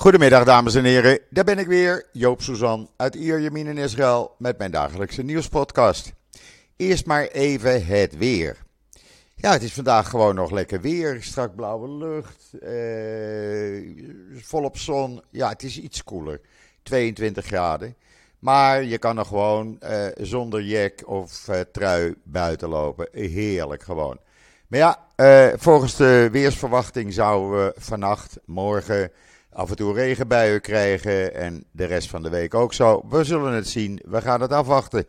Goedemiddag dames en heren, daar ben ik weer, Joop Suzan uit Ierjemien in Israël met mijn dagelijkse nieuwspodcast. Eerst maar even het weer. Ja, het is vandaag gewoon nog lekker weer, strak blauwe lucht, eh, volop zon. Ja, het is iets koeler, 22 graden. Maar je kan nog gewoon eh, zonder jack of eh, trui buiten lopen. Heerlijk gewoon. Maar ja, eh, volgens de weersverwachting zouden we vannacht, morgen af en toe regenbuien krijgen en de rest van de week ook zo. We zullen het zien, we gaan het afwachten.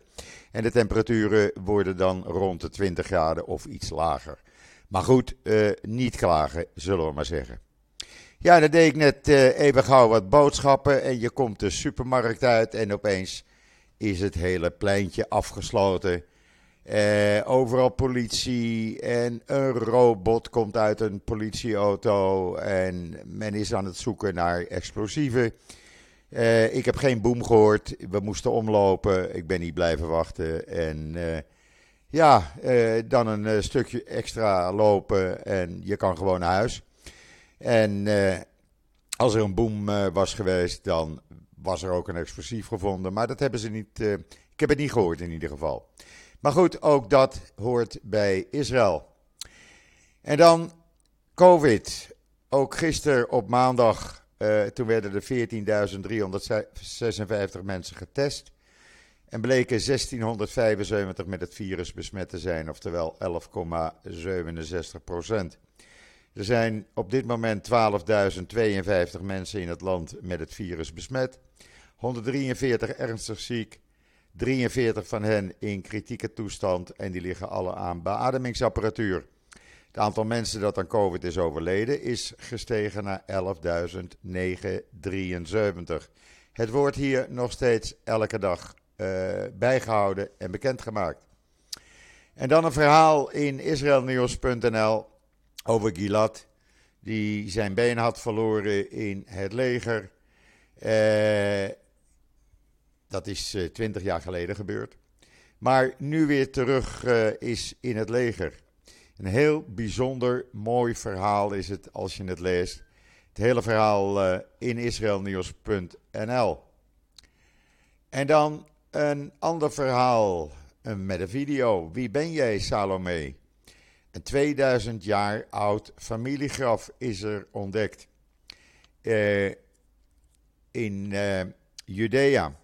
En de temperaturen worden dan rond de 20 graden of iets lager. Maar goed, eh, niet klagen, zullen we maar zeggen. Ja, dan deed ik net eh, even gauw wat boodschappen en je komt de supermarkt uit en opeens is het hele pleintje afgesloten. Eh, overal politie en een robot komt uit een politieauto en men is aan het zoeken naar explosieven. Eh, ik heb geen boom gehoord, we moesten omlopen, ik ben niet blijven wachten en eh, ja, dan een stukje extra lopen en je kan gewoon naar huis. En als er een boom eh, was geweest, dan was er ook een explosief gevonden. Maar dat hebben ze niet. ik heb het niet gehoord in ieder geval. Maar goed, ook dat hoort bij Israël. En dan COVID. Ook gisteren op maandag, eh, toen werden er 14.356 mensen getest. En bleken 1675 met het virus besmet te zijn, oftewel 11,67 procent. Er zijn op dit moment 12.052 mensen in het land met het virus besmet. 143 ernstig ziek. 43 van hen in kritieke toestand en die liggen alle aan beademingsapparatuur. Het aantal mensen dat aan COVID is overleden is gestegen naar 11.973. Het wordt hier nog steeds elke dag eh, bijgehouden en bekendgemaakt. En dan een verhaal in israelnieuws.nl over Gilad, die zijn been had verloren in het leger. Eh, dat is eh, twintig jaar geleden gebeurd. Maar nu weer terug eh, is in het leger. Een heel bijzonder mooi verhaal is het als je het leest. Het hele verhaal eh, in israelnieuws.nl. En dan een ander verhaal met een video. Wie ben jij, Salome? Een 2000 jaar oud familiegraf is er ontdekt. In Judea.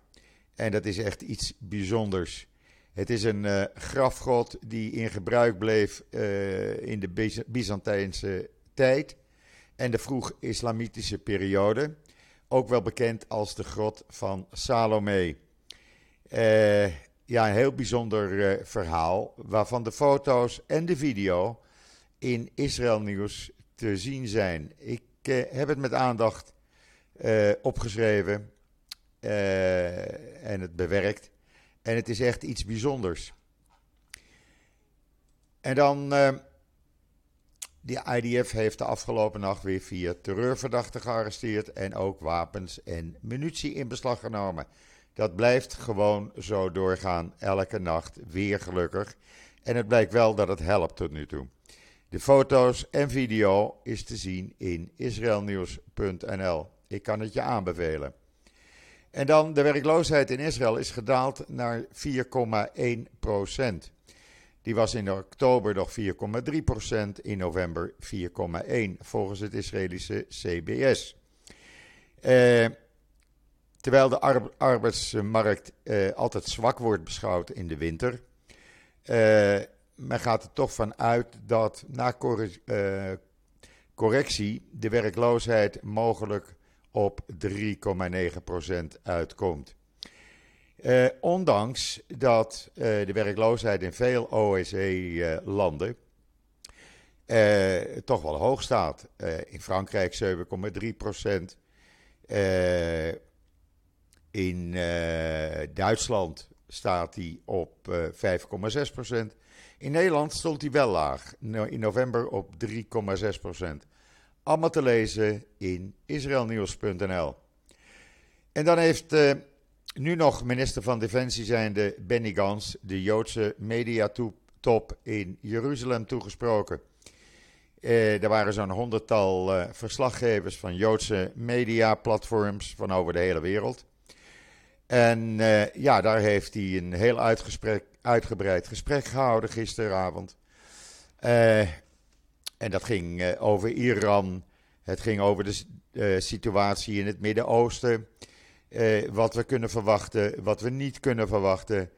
En dat is echt iets bijzonders. Het is een eh, grafgod die in gebruik bleef eh, in de Byz- Byzantijnse tijd en de vroeg-islamitische periode. Ook wel bekend als de grot van Salome. Eh, ja, een heel bijzonder verhaal, waarvan de foto's en de video in Israël Nieuws te zien zijn. Ik heb het met aandacht opgeschreven eh, en het bewerkt. En het is echt iets bijzonders. En dan, eh, de IDF heeft de afgelopen nacht weer vier terreurverdachten gearresteerd en ook wapens en munitie in beslag genomen. Dat blijft gewoon zo doorgaan, elke nacht, weer gelukkig. En het blijkt wel dat het helpt tot nu toe. De foto's en video is te zien in israelnieuws.nl. Ik kan het je aanbevelen. En dan de werkloosheid in Israël is gedaald naar 4,1 procent. Die was in oktober nog 4,3 procent, in november 4,1 volgens het Israëlische CBS. Eh, terwijl de ar- arbeidsmarkt eh, altijd zwak wordt beschouwd in de winter, eh, men gaat er toch van uit dat na eh, correctie de werkloosheid mogelijk op 3,9% uitkomt. Eh, ondanks dat eh, de werkloosheid in veel OSCE-landen eh, toch wel hoog staat. In Frankrijk 7,3%. Eh, in Duitsland staat die op eh 5,6%. In Nederland stond hij wel laag. In november op 3,6%. Allemaal te lezen in israelnieuws.nl. En dan heeft eh, nu nog minister van Defensie zijnde Benny Gans de Joodse mediatop in Jeruzalem toegesproken. Uh, er waren zo'n honderdtal uh, verslaggevers van Joodse mediaplatforms van over de hele wereld. En ja, daar heeft hij een heel uitgebreid gesprek gehouden gisteravond. En dat ging over Iran. Het ging over de situatie in het Midden-Oosten. wat we kunnen verwachten, wat we niet kunnen verwachten.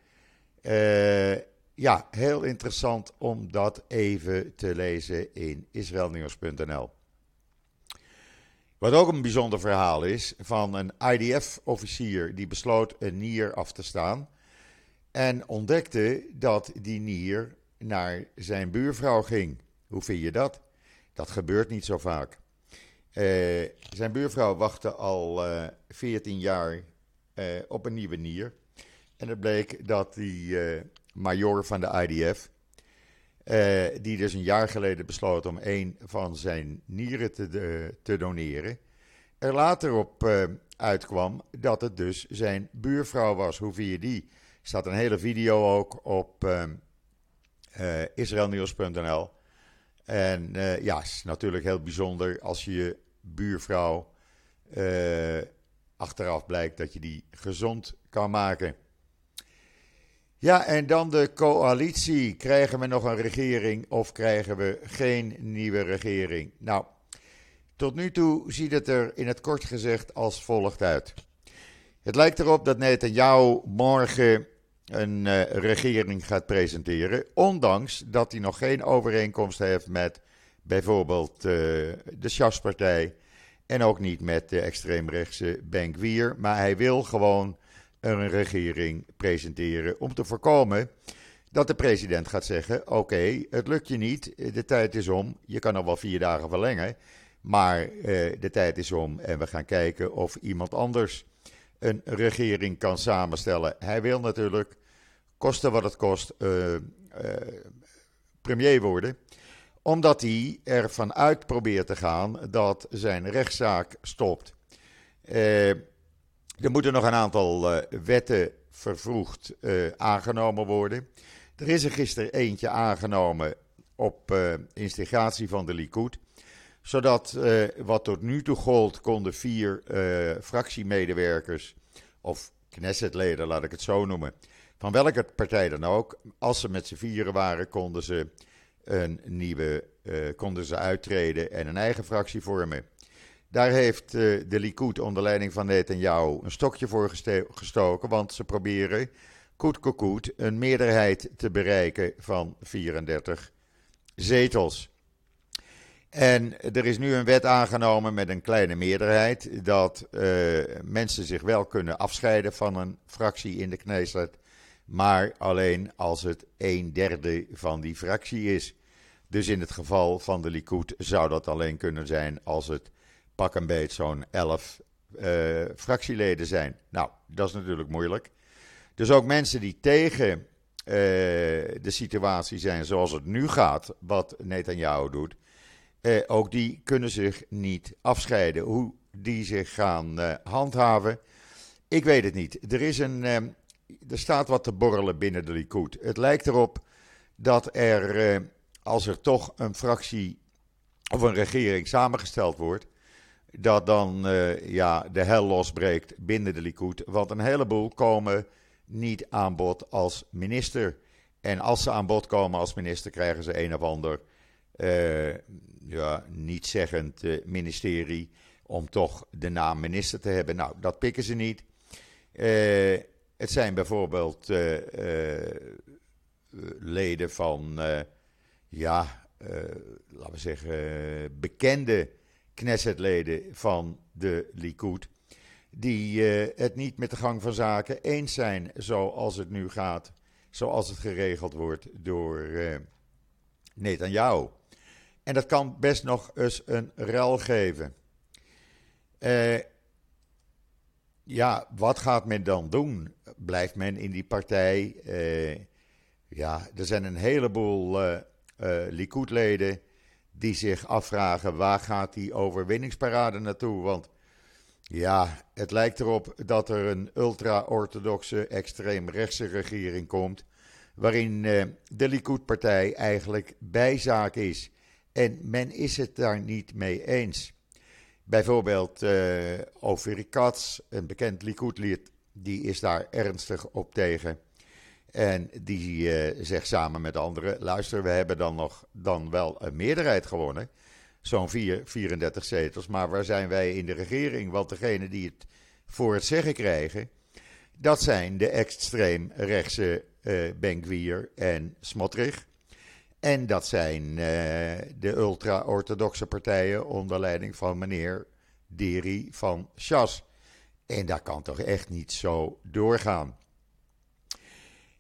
Ja, heel interessant om dat even te lezen in israelnieuws.nl. Wat ook een bijzonder verhaal is van een IDF-officier die besloot een nier af te staan en ontdekte dat die nier naar zijn buurvrouw ging. Hoe vind je dat? Dat gebeurt niet zo vaak. Uh, zijn buurvrouw wachtte al uh, eh, 14 jaar uh, op een nieuwe nier. En het bleek dat die major van de IDF. Eh, die dus een jaar geleden besloot om een van zijn nieren te, te doneren. Er later op uitkwam dat het dus zijn buurvrouw was. Hoe vind je die? Er staat een hele video ook op israelnieuws.nl. En ja, het is natuurlijk heel bijzonder als je je buurvrouw achteraf blijkt dat je die gezond kan maken. Ja, en dan de coalitie. Krijgen we nog een regering of krijgen we geen nieuwe regering? Nou, tot nu toe ziet het er in het kort gezegd als volgt uit. Het lijkt erop dat Netanyahu morgen een uh, regering gaat presenteren, ondanks dat hij nog geen overeenkomst heeft met bijvoorbeeld uh, de Shas-partij en ook niet met de extreemrechtse Benkwier, maar hij wil gewoon een regering presenteren om te voorkomen dat de president gaat zeggen: Oké, het lukt je niet, de tijd is om, je kan nog wel vier dagen verlengen, maar eh, de tijd is om en we gaan kijken of iemand anders een regering kan samenstellen. Hij wil natuurlijk, koste wat het kost, uh, uh, premier worden, omdat hij ervan uit probeert te gaan dat zijn rechtszaak stopt. Uh, er moeten nog een aantal wetten vervroegd aangenomen worden. Er is er gisteren eentje aangenomen op instigatie van de Likud. Zodat wat tot nu toe gold, konden vier fractiemedewerkers, of Knessetleden, laat ik het zo noemen, van welke partij dan ook, als ze met z'n vieren waren, konden ze een nieuwe, konden ze uittreden en een eigen fractie vormen. Daar heeft de Likud onder leiding van Netanyahu een stokje voor gestoken, want ze proberen koet koet een meerderheid te bereiken van 34 zetels. En er is nu een wet aangenomen met een kleine meerderheid dat uh, mensen zich wel kunnen afscheiden van een fractie in de Knesset, maar alleen als het een derde van die fractie is. Dus in het geval van de Likud zou dat alleen kunnen zijn als het pak een beet zo'n 11 uh, eh, fractieleden zijn. Nou, dat is natuurlijk moeilijk. Dus ook mensen die tegen uh, de situatie zijn zoals het nu gaat, wat Netanyahu doet, uh, ook die kunnen zich niet afscheiden. Hoe die zich gaan handhaven, ik weet het niet. Er, is een, er staat wat te borrelen binnen de Likud. Het lijkt erop dat er, als er toch een fractie of een regering samengesteld wordt, dat dan uh, ja, de hel losbreekt binnen de Likud. Want een heleboel komen niet aan bod als minister. En als ze aan bod komen als minister, krijgen ze een of ander uh, ja, niet zeggend uh, ministerie om toch de naam minister te hebben. Nou, dat pikken ze niet. het zijn bijvoorbeeld leden van, ja, laten we zeggen, bekende Knessetleden van de Likud. Die het niet met de gang van zaken eens zijn zoals het nu gaat. Zoals het geregeld wordt door uh, Netanyahu. En dat kan best nog eens een rel geven. Uh, ja, wat gaat men dan doen? Blijft men in die partij? ja, er zijn een heleboel uh, Likud-leden die zich afvragen waar gaat die overwinningsparade naartoe. Want ja, het lijkt erop dat er een ultra-orthodoxe, extreemrechtse regering komt. Waarin eh, de Likud-partij eigenlijk bijzaak is. En men is het daar niet mee eens. Bijvoorbeeld uh, een bekend Likud-lid, die is daar ernstig op tegen. En die uh, zegt samen met anderen: luister, we hebben dan nog dan wel een meerderheid gewonnen. Zo'n 34 zetels. Maar waar zijn wij in de regering? Want degene die het voor het zeggen krijgen, dat zijn de extreem rechtse uh, Benkwier en Smotrich. En dat zijn uh, de ultra-orthodoxe partijen onder leiding van meneer Deri van Schas. En dat kan toch echt niet zo doorgaan.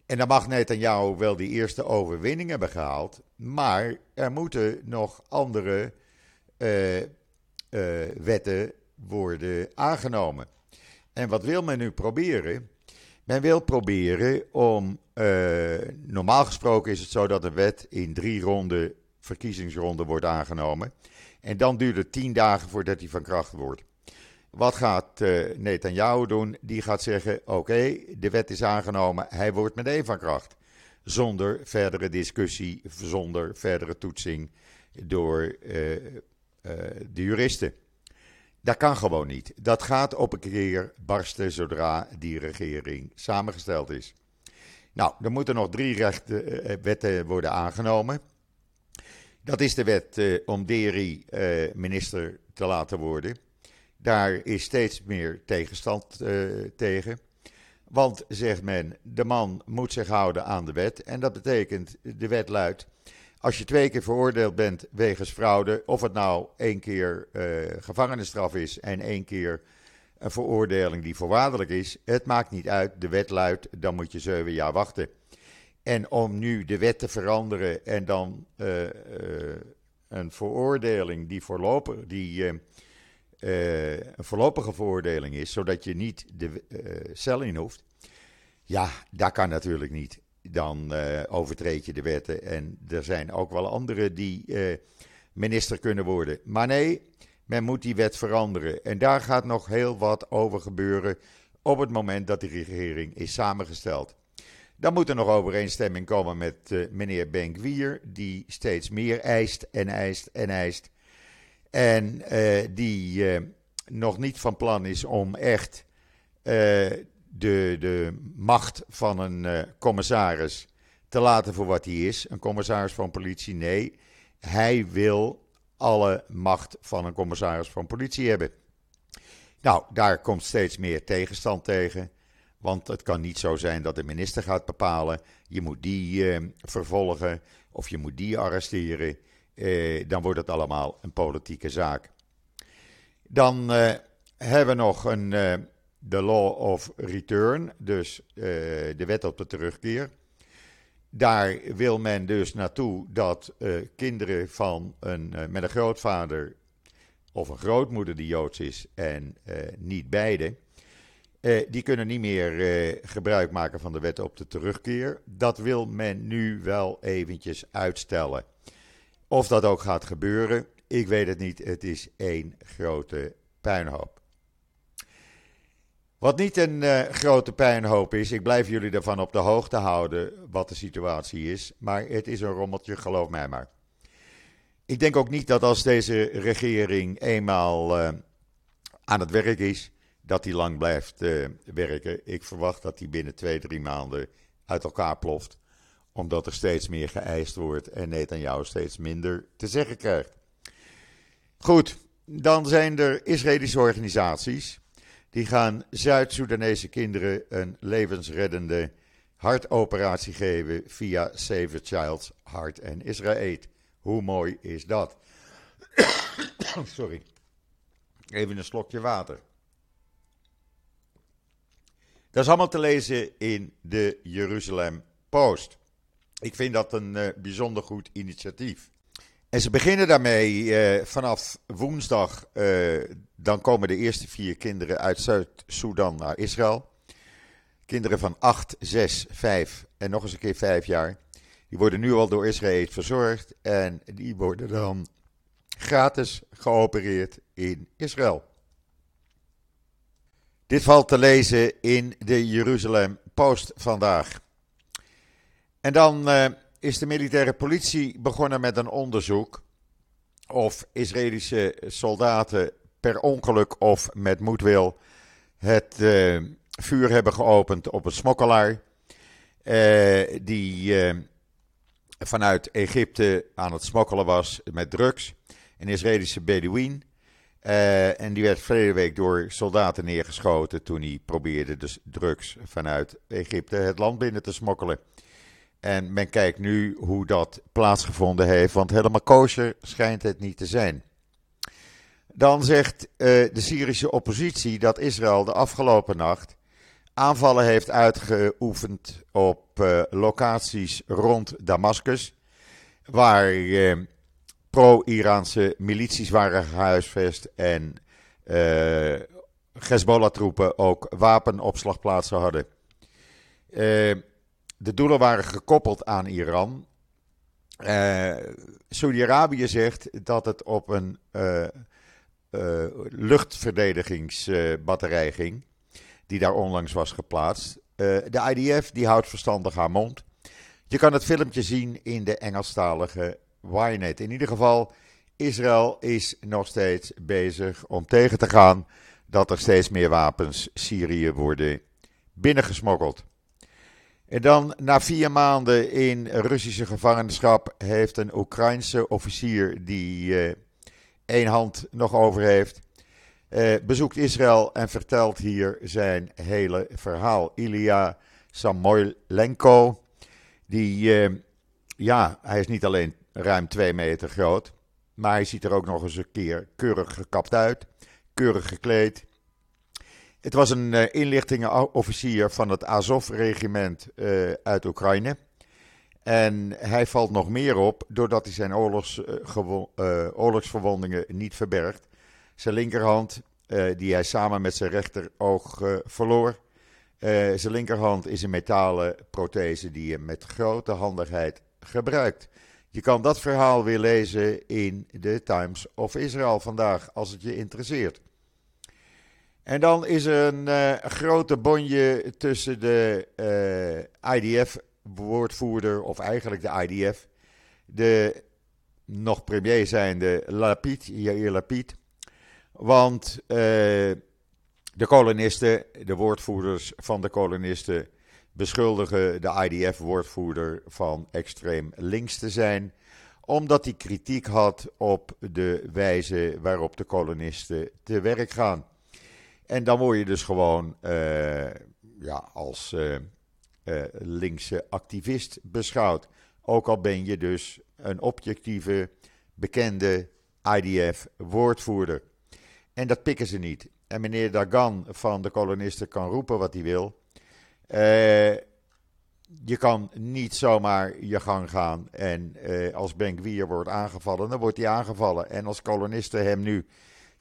En dan mag Netanyahu wel die eerste overwinning hebben gehaald. Maar er moeten nog andere uh, uh, wetten worden aangenomen. En wat wil men nu proberen? Men wil proberen om. Uh, normaal gesproken is het zo dat een wet in drie ronden, verkiezingsronden wordt aangenomen. En dan duurt het tien dagen voordat die van kracht wordt. Wat gaat uh, Netanyahu doen? Die gaat zeggen: Oké, de wet is aangenomen, hij wordt meteen van kracht. Zonder verdere discussie, zonder verdere toetsing door uh, de juristen. Dat kan gewoon niet. Dat gaat op een keer barsten zodra die regering samengesteld is. Nou, er moeten nog drie rechten, wetten worden aangenomen. Dat is de wet om Deri minister te laten worden. Daar is steeds meer tegenstand tegen. Want, zegt men, de man moet zich houden aan de wet. En dat betekent, de wet luidt, als je twee keer veroordeeld bent wegens fraude, of het nou één keer uh, gevangenisstraf is en één keer een veroordeling die voorwaardelijk is, het maakt niet uit, de wet luidt, dan moet je zeven jaar wachten. En om nu de wet te veranderen en dan uh, een veroordeling die voorlopig, die een voorlopige veroordeling is, zodat je niet de cel in hoeft. Ja, dat kan natuurlijk niet. Dan uh, overtreed je de wetten. En er zijn ook wel anderen die minister kunnen worden. Maar nee, men moet die wet veranderen. En daar gaat nog heel wat over gebeuren op het moment dat de regering is samengesteld. Dan moet er nog overeenstemming komen met meneer Benkwier, die steeds meer eist en eist en eist. En uh, die uh, nog niet van plan is om echt uh, de, de macht van een commissaris te laten voor wat hij is. Een commissaris van politie, nee. Hij wil alle macht van een commissaris van politie hebben. Nou, daar komt steeds meer tegenstand tegen. Want het kan niet zo zijn dat de minister gaat bepalen: je moet die vervolgen of je moet die arresteren eh, dan wordt het allemaal een politieke zaak. Dan eh, hebben we nog een, eh, de Law of Return, dus eh, de wet op de terugkeer. Daar wil men dus naartoe dat eh, kinderen van een, eh, met een grootvader of een grootmoeder die Joods is en niet beide, die kunnen niet meer gebruik maken van de wet op de terugkeer. Dat wil men nu wel eventjes uitstellen. Of dat ook gaat gebeuren, ik weet het niet. Het is één grote puinhoop. Wat niet een uh, grote puinhoop is, ik blijf jullie ervan op de hoogte houden wat de situatie is, maar het is een rommeltje, geloof mij maar. Ik denk ook niet dat als deze regering eenmaal uh, aan het werk is, dat die lang blijft uh, werken. Ik verwacht dat die binnen twee, drie maanden uit elkaar ploft omdat er steeds meer geëist wordt en jou steeds minder te zeggen krijgt. Goed, dan zijn er Israëlische organisaties. Die gaan Zuid-Soedanese kinderen een levensreddende hartoperatie geven via Save Child's Heart and Israël. Hoe mooi is dat? Sorry. Even een slokje water. Dat is allemaal te lezen in de Jeruzalem Post. Ik vind dat een uh, bijzonder goed initiatief. En ze beginnen daarmee uh, vanaf woensdag. Uh, dan komen de eerste vier kinderen uit Zuid-Soedan naar Israël. Kinderen van 8, 6, 5 en nog eens een keer 5 jaar. Die worden nu al door Israël verzorgd. En die worden dan gratis geopereerd in Israël. Dit valt te lezen in de Jeruzalem Post vandaag. En dan uh, is de militaire politie begonnen met een onderzoek of Israëlische soldaten per ongeluk of met moedwil het uh, vuur hebben geopend op een smokkelaar. Uh, die uh, vanuit Egypte aan het smokkelen was met drugs. Een Israëlische Bedouin. en die werd verleden week door soldaten neergeschoten toen hij probeerde dus drugs vanuit Egypte het land binnen te smokkelen. En men kijkt nu hoe dat plaatsgevonden heeft, want helemaal kosher schijnt het niet te zijn. Dan zegt uh, de Syrische oppositie dat Israël de afgelopen nacht aanvallen heeft uitgeoefend op uh, locaties rond Damascus, waar uh, pro-Iraanse milities waren gehuisvest en Hezbollah-troepen ook wapenopslagplaatsen hadden. De doelen waren gekoppeld aan Iran. Saudi-Arabië zegt dat het op een uh, luchtverdedigingsbatterij ging, die daar onlangs was geplaatst. Uh, de IDF die houdt verstandig haar mond. Je kan het filmpje zien in de Engelstalige Ynet. In ieder geval, Israël is nog steeds bezig om tegen te gaan dat er steeds meer wapens Syrië worden binnengesmokkeld. En dan, na vier maanden in Russische gevangenschap, heeft een Oekraïnse officier die uh, één hand nog over heeft, uh, bezoekt Israël en vertelt hier zijn hele verhaal. Ilya Samoylenko, die, uh, ja, hij is niet alleen ruim twee meter groot, maar hij ziet er ook nog eens een keer keurig gekapt uit, keurig gekleed. Het was een uh, inlichtingenofficier van het Azov-regiment uit Oekraïne. En hij valt nog meer op doordat hij zijn oorlogs, uh, oorlogsverwondingen niet verbergt. Zijn linkerhand, die hij samen met zijn rechteroog verloor. zijn linkerhand is een metalen prothese die hij met grote handigheid gebruikt. Je kan dat verhaal weer lezen in de Times of Israel vandaag, als het je interesseert. En dan is er een grote bonje tussen de IDF woordvoerder, of eigenlijk de IDF, de nog premier zijnde Lapid, Yair Lapid. Want uh, de kolonisten, de woordvoerders van de kolonisten, beschuldigen de IDF-woordvoerder van extreem links te zijn, omdat hij kritiek had op de wijze waarop de kolonisten te werk gaan. En dan word je dus gewoon uh, ja, als uh, uh, linkse activist beschouwd. Ook al ben je dus een objectieve, bekende IDF-woordvoerder. En dat pikken ze niet. En meneer Dagan van de kolonisten kan roepen wat hij wil. Je kan niet zomaar je gang gaan en als Benkwier wordt aangevallen, dan wordt hij aangevallen. En als kolonisten hem nu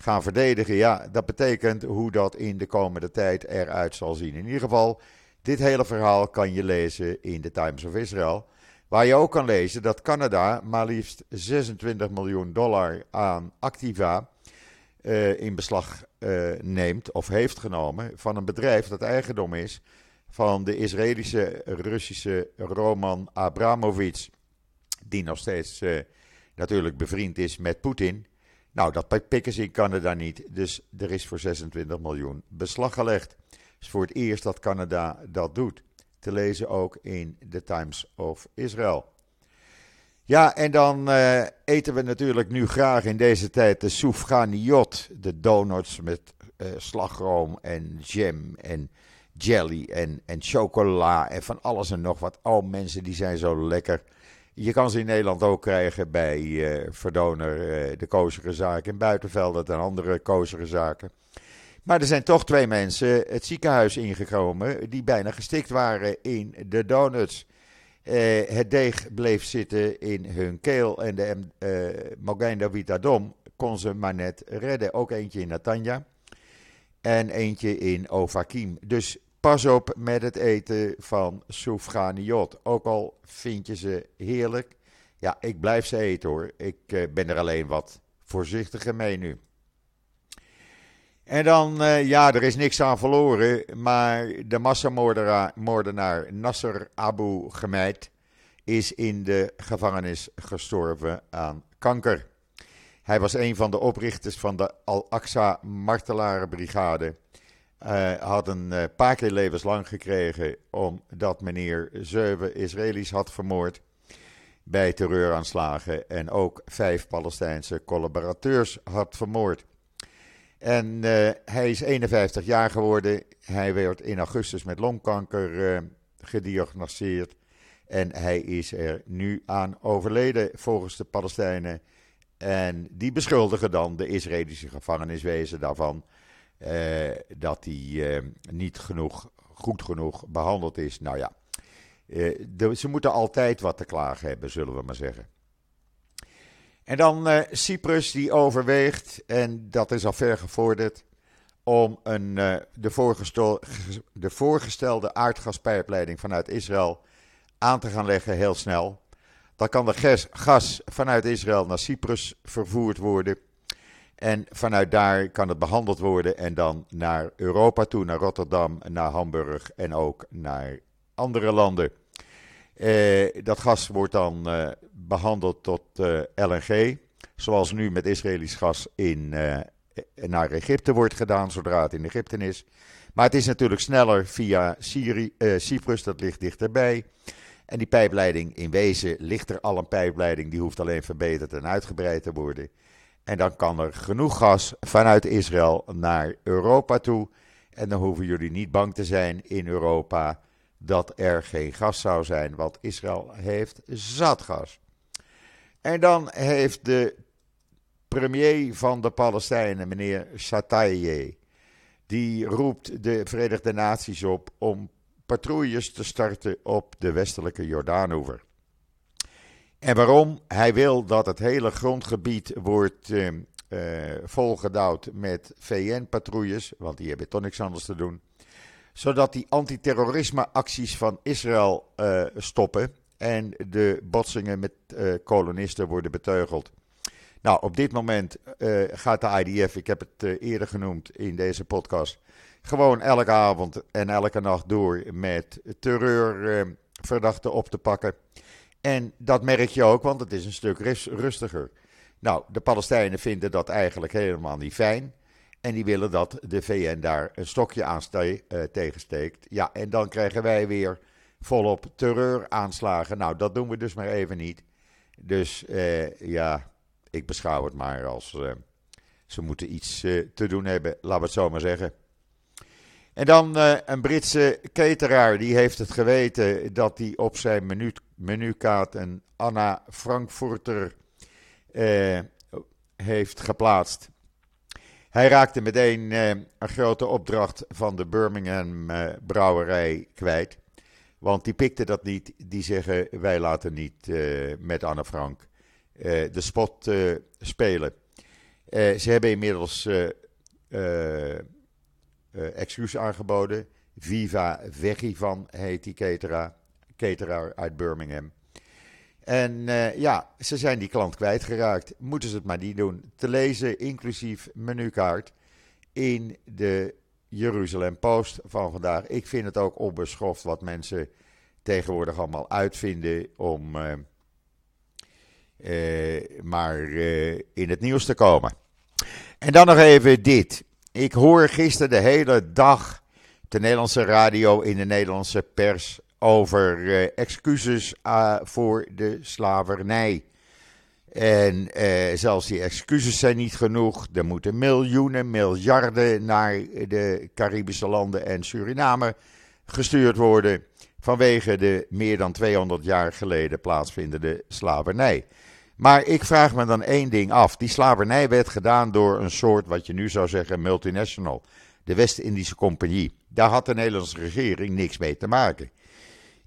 gaan verdedigen, ja, dat betekent hoe dat in de komende tijd eruit zal zien. In ieder geval, dit hele verhaal kan je lezen in de Times of Israel. Waar je ook kan lezen dat Canada maar liefst 26 miljoen dollar aan activa uh, in beslag uh, neemt of heeft genomen van een bedrijf dat eigendom is van de Israëlische Russische Roman Abramovich, die nog steeds uh, natuurlijk bevriend is met Poetin. Nou, dat pikken ze in Canada niet, dus er is voor 26 miljoen beslag gelegd is voor het eerst dat Canada dat doet. Te lezen ook in de Times of Israel. Ja, en dan uh, eten we natuurlijk nu graag in deze tijd de soufganiot. De donuts met uh, slagroom en jam en jelly en, en chocola en van alles en nog wat. Oh, mensen, die zijn zo lekker. Je kan ze in Nederland ook krijgen bij uh, Verdoner, de kozere zaak in Buitenveld en andere kozere zaken. Maar er zijn toch twee mensen het ziekenhuis ingekomen die bijna gestikt waren in de donuts. Uh, het deeg bleef zitten in hun keel en de uh, Mogain David Adom kon ze maar net redden. Ook eentje in Natanja en eentje in Ovakim. Dus pas op met het eten van soufganiot. Ook al vind je ze heerlijk. Ja, ik blijf ze eten hoor. Ik uh, ben er alleen wat voorzichtiger mee nu. En dan, uh, ja, er is niks aan verloren, maar de massamoordenaar Nasser Abu Ghamed is in de gevangenis gestorven aan kanker. Hij was een van de oprichters van de Al-Aqsa Martelarenbrigade. Hij had een uh, paar keer levenslang gekregen omdat meneer zeven Israëli's had vermoord bij terreuraanslagen en ook vijf Palestijnse collaborateurs had vermoord. En uh, hij is 51 jaar geworden. Hij werd in augustus met longkanker gediagnosticeerd. En hij is er nu aan overleden volgens de Palestijnen. En die beschuldigen dan de Israëlische gevangeniswezen daarvan dat hij niet genoeg, goed genoeg behandeld is. Nou ja, de, ze moeten altijd wat te klagen hebben, zullen we maar zeggen. En dan Cyprus die overweegt, en dat is al ver gevorderd, om een, de, de voorgestelde aardgaspijpleiding vanuit Israël aan te gaan leggen heel snel. Dan kan de gas vanuit Israël naar Cyprus vervoerd worden. En vanuit daar kan het behandeld worden en dan naar Europa toe, naar Rotterdam, naar Hamburg en ook naar andere landen. Eh, dat gas wordt dan eh, behandeld tot eh, LNG, zoals nu met Israëlisch gas in, naar Egypte wordt gedaan, zodra het in Egypte is. Maar het is natuurlijk sneller via Syri Cyprus, dat ligt dichterbij. En die pijpleiding, in wezen ligt er al een pijpleiding, die hoeft alleen verbeterd en uitgebreid te worden. En dan kan er genoeg gas vanuit Israël naar Europa toe. En dan hoeven jullie niet bang te zijn in Europa dat er geen gas zou zijn, want Israël heeft zat gas. En dan heeft de premier van de Palestijnen, meneer Shataye, die roept de Verenigde Naties op om patrouilles te starten op de westelijke Jordaanoever. En waarom? Hij wil dat het hele grondgebied wordt uh, volgedouwd met VN-patrouilles, want die hebben toch niks anders te doen zodat die antiterrorisme-acties van Israël uh, stoppen en de botsingen met kolonisten worden beteugeld. Nou, op dit moment gaat de IDF, ik heb het eerder genoemd in deze podcast, gewoon elke avond en elke nacht door met terreurverdachten op te pakken. En dat merk je ook, want het is een stuk rustiger. Nou, de Palestijnen vinden dat eigenlijk helemaal niet fijn. En die willen dat de VN daar een stokje aan uh, tegensteekt. Ja, en dan krijgen wij weer volop terreuraanslagen. Nou, dat doen we dus maar even niet. Dus uh, ja, ik beschouw het maar als uh, ze moeten iets te doen hebben, laten we het zo maar zeggen. En dan een Britse cateraar, die heeft het geweten dat hij op zijn menu, menukaart een Anna Frankfurter heeft geplaatst. Hij raakte meteen uh, een grote opdracht van de Birmingham uh, brouwerij kwijt. Want die pikten dat niet. Die zeggen: wij laten niet uh, met Anne Frank de spot spelen. ze hebben inmiddels excuus aangeboden. Viva Vegivan heet die cateraar, cateraar uit Birmingham. En uh, ja, ze zijn die klant kwijtgeraakt. Moeten ze het maar niet doen. Te lezen, inclusief menukaart, in de Jeruzalem Post van vandaag. Ik vind het ook onbeschoft wat mensen tegenwoordig allemaal uitvinden om uh, uh, maar in het nieuws te komen. En dan nog even dit. Ik hoor gisteren de hele dag de Nederlandse radio in de Nederlandse pers over uh, excuses uh, voor de slavernij. En uh, zelfs die excuses zijn niet genoeg. Er moeten miljoenen, miljarden naar de Caribische landen en Suriname gestuurd worden. Vanwege de meer dan 200 jaar geleden plaatsvindende slavernij. Maar ik vraag me dan één ding af. Die slavernij werd gedaan door een soort, wat je nu zou zeggen, multinational. De West-Indische Compagnie. Daar had de Nederlandse regering niks mee te maken.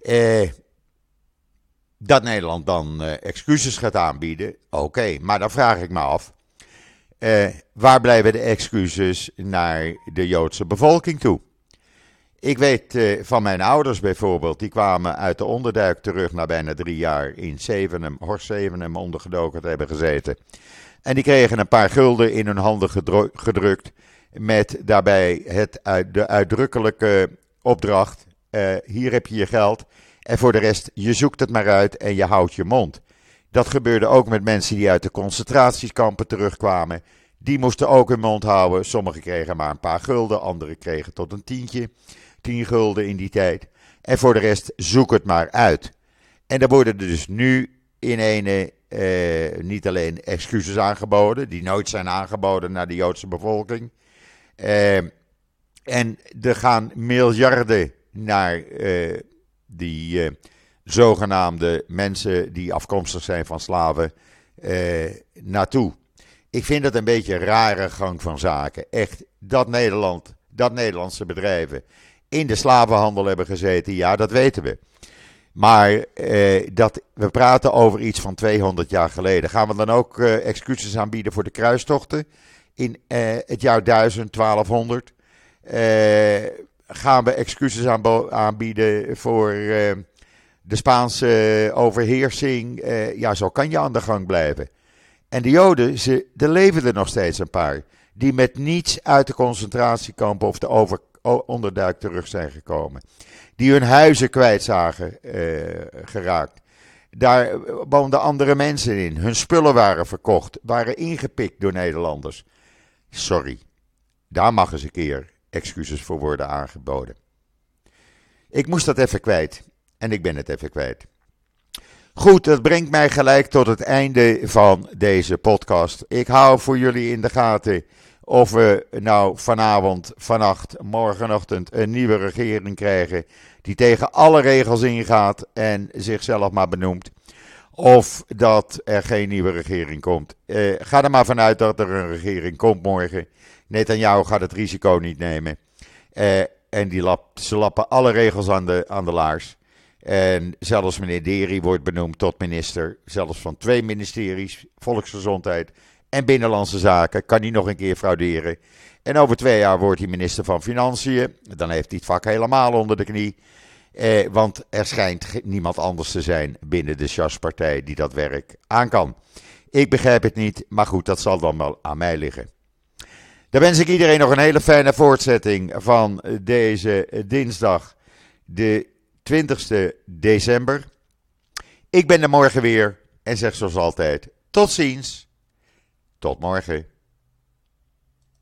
Eh, dat Nederland dan eh, excuses gaat aanbieden, oké. Maar dan vraag ik me af, eh, waar blijven de excuses naar de Joodse bevolking toe? Ik weet eh, van mijn ouders bijvoorbeeld, die kwamen uit de onderduik terug na bijna drie jaar in Zevenum, Horst Zevenum ondergedoken te hebben gezeten. En die kregen een paar gulden in hun handen gedrukt met daarbij het, de uitdrukkelijke opdracht uh, hier heb je je geld. En voor de rest, je zoekt het maar uit en je houdt je mond. Dat gebeurde ook met mensen die uit de concentratiekampen terugkwamen. Die moesten ook hun mond houden. Sommigen kregen maar een paar gulden, anderen kregen tot een tientje. Tien gulden in die tijd. En voor de rest, zoek het maar uit. En er worden dus nu in ene eh, niet alleen excuses aangeboden, die nooit zijn aangeboden naar de Joodse bevolking. Eh, en er gaan miljarden naar eh, die eh, zogenaamde mensen die afkomstig zijn van slaven eh, naartoe. Ik vind dat een beetje een rare gang van zaken. Echt, dat Nederland, dat Nederlandse bedrijven in de slavenhandel hebben gezeten, ja, dat weten we. Maar dat, we praten over iets van 200 jaar geleden. Gaan we dan ook excuses aanbieden voor de kruistochten in het jaar 1000, 1200? Gaan we excuses aanbieden voor eh, de Spaanse overheersing? Eh, ja, zo kan je aan de gang blijven. En de Joden, ze, er leven er nog steeds een paar. Die met niets uit de concentratiekampen of de onderduik terug zijn gekomen. Die hun huizen kwijt zagen geraakt. Daar woonden andere mensen in. Hun spullen waren verkocht, waren ingepikt door Nederlanders. Sorry, daar mag eens een keer excuses voor worden aangeboden. Ik moest dat even kwijt. En ik ben het even kwijt. Goed, dat brengt mij gelijk tot het einde van deze podcast. Ik hou voor jullie in de gaten of we nou vanavond, vannacht, morgenochtend een nieuwe regering krijgen die tegen alle regels ingaat en zichzelf maar benoemt. Of dat er geen nieuwe regering komt. Eh, ga er maar vanuit dat er een regering komt morgen. Netanyahu gaat het risico niet nemen. Uh, en die lap, ze lappen alle regels aan de, aan de laars. En zelfs meneer Deri wordt benoemd tot minister. Zelfs van twee ministeries, Volksgezondheid en Binnenlandse Zaken. Kan hij nog een keer frauderen. En over twee jaar wordt hij minister van Financiën. Dan heeft hij het vak helemaal onder de knie. Eh, want er schijnt niemand anders te zijn binnen de Sjaspartij die dat werk aan kan. Ik begrijp het niet, maar goed, dat zal dan wel aan mij liggen. Dan wens ik iedereen nog een hele fijne voortzetting van deze dinsdag, de 20 december. Ik ben er morgen weer en zeg zoals altijd: tot ziens. Tot morgen.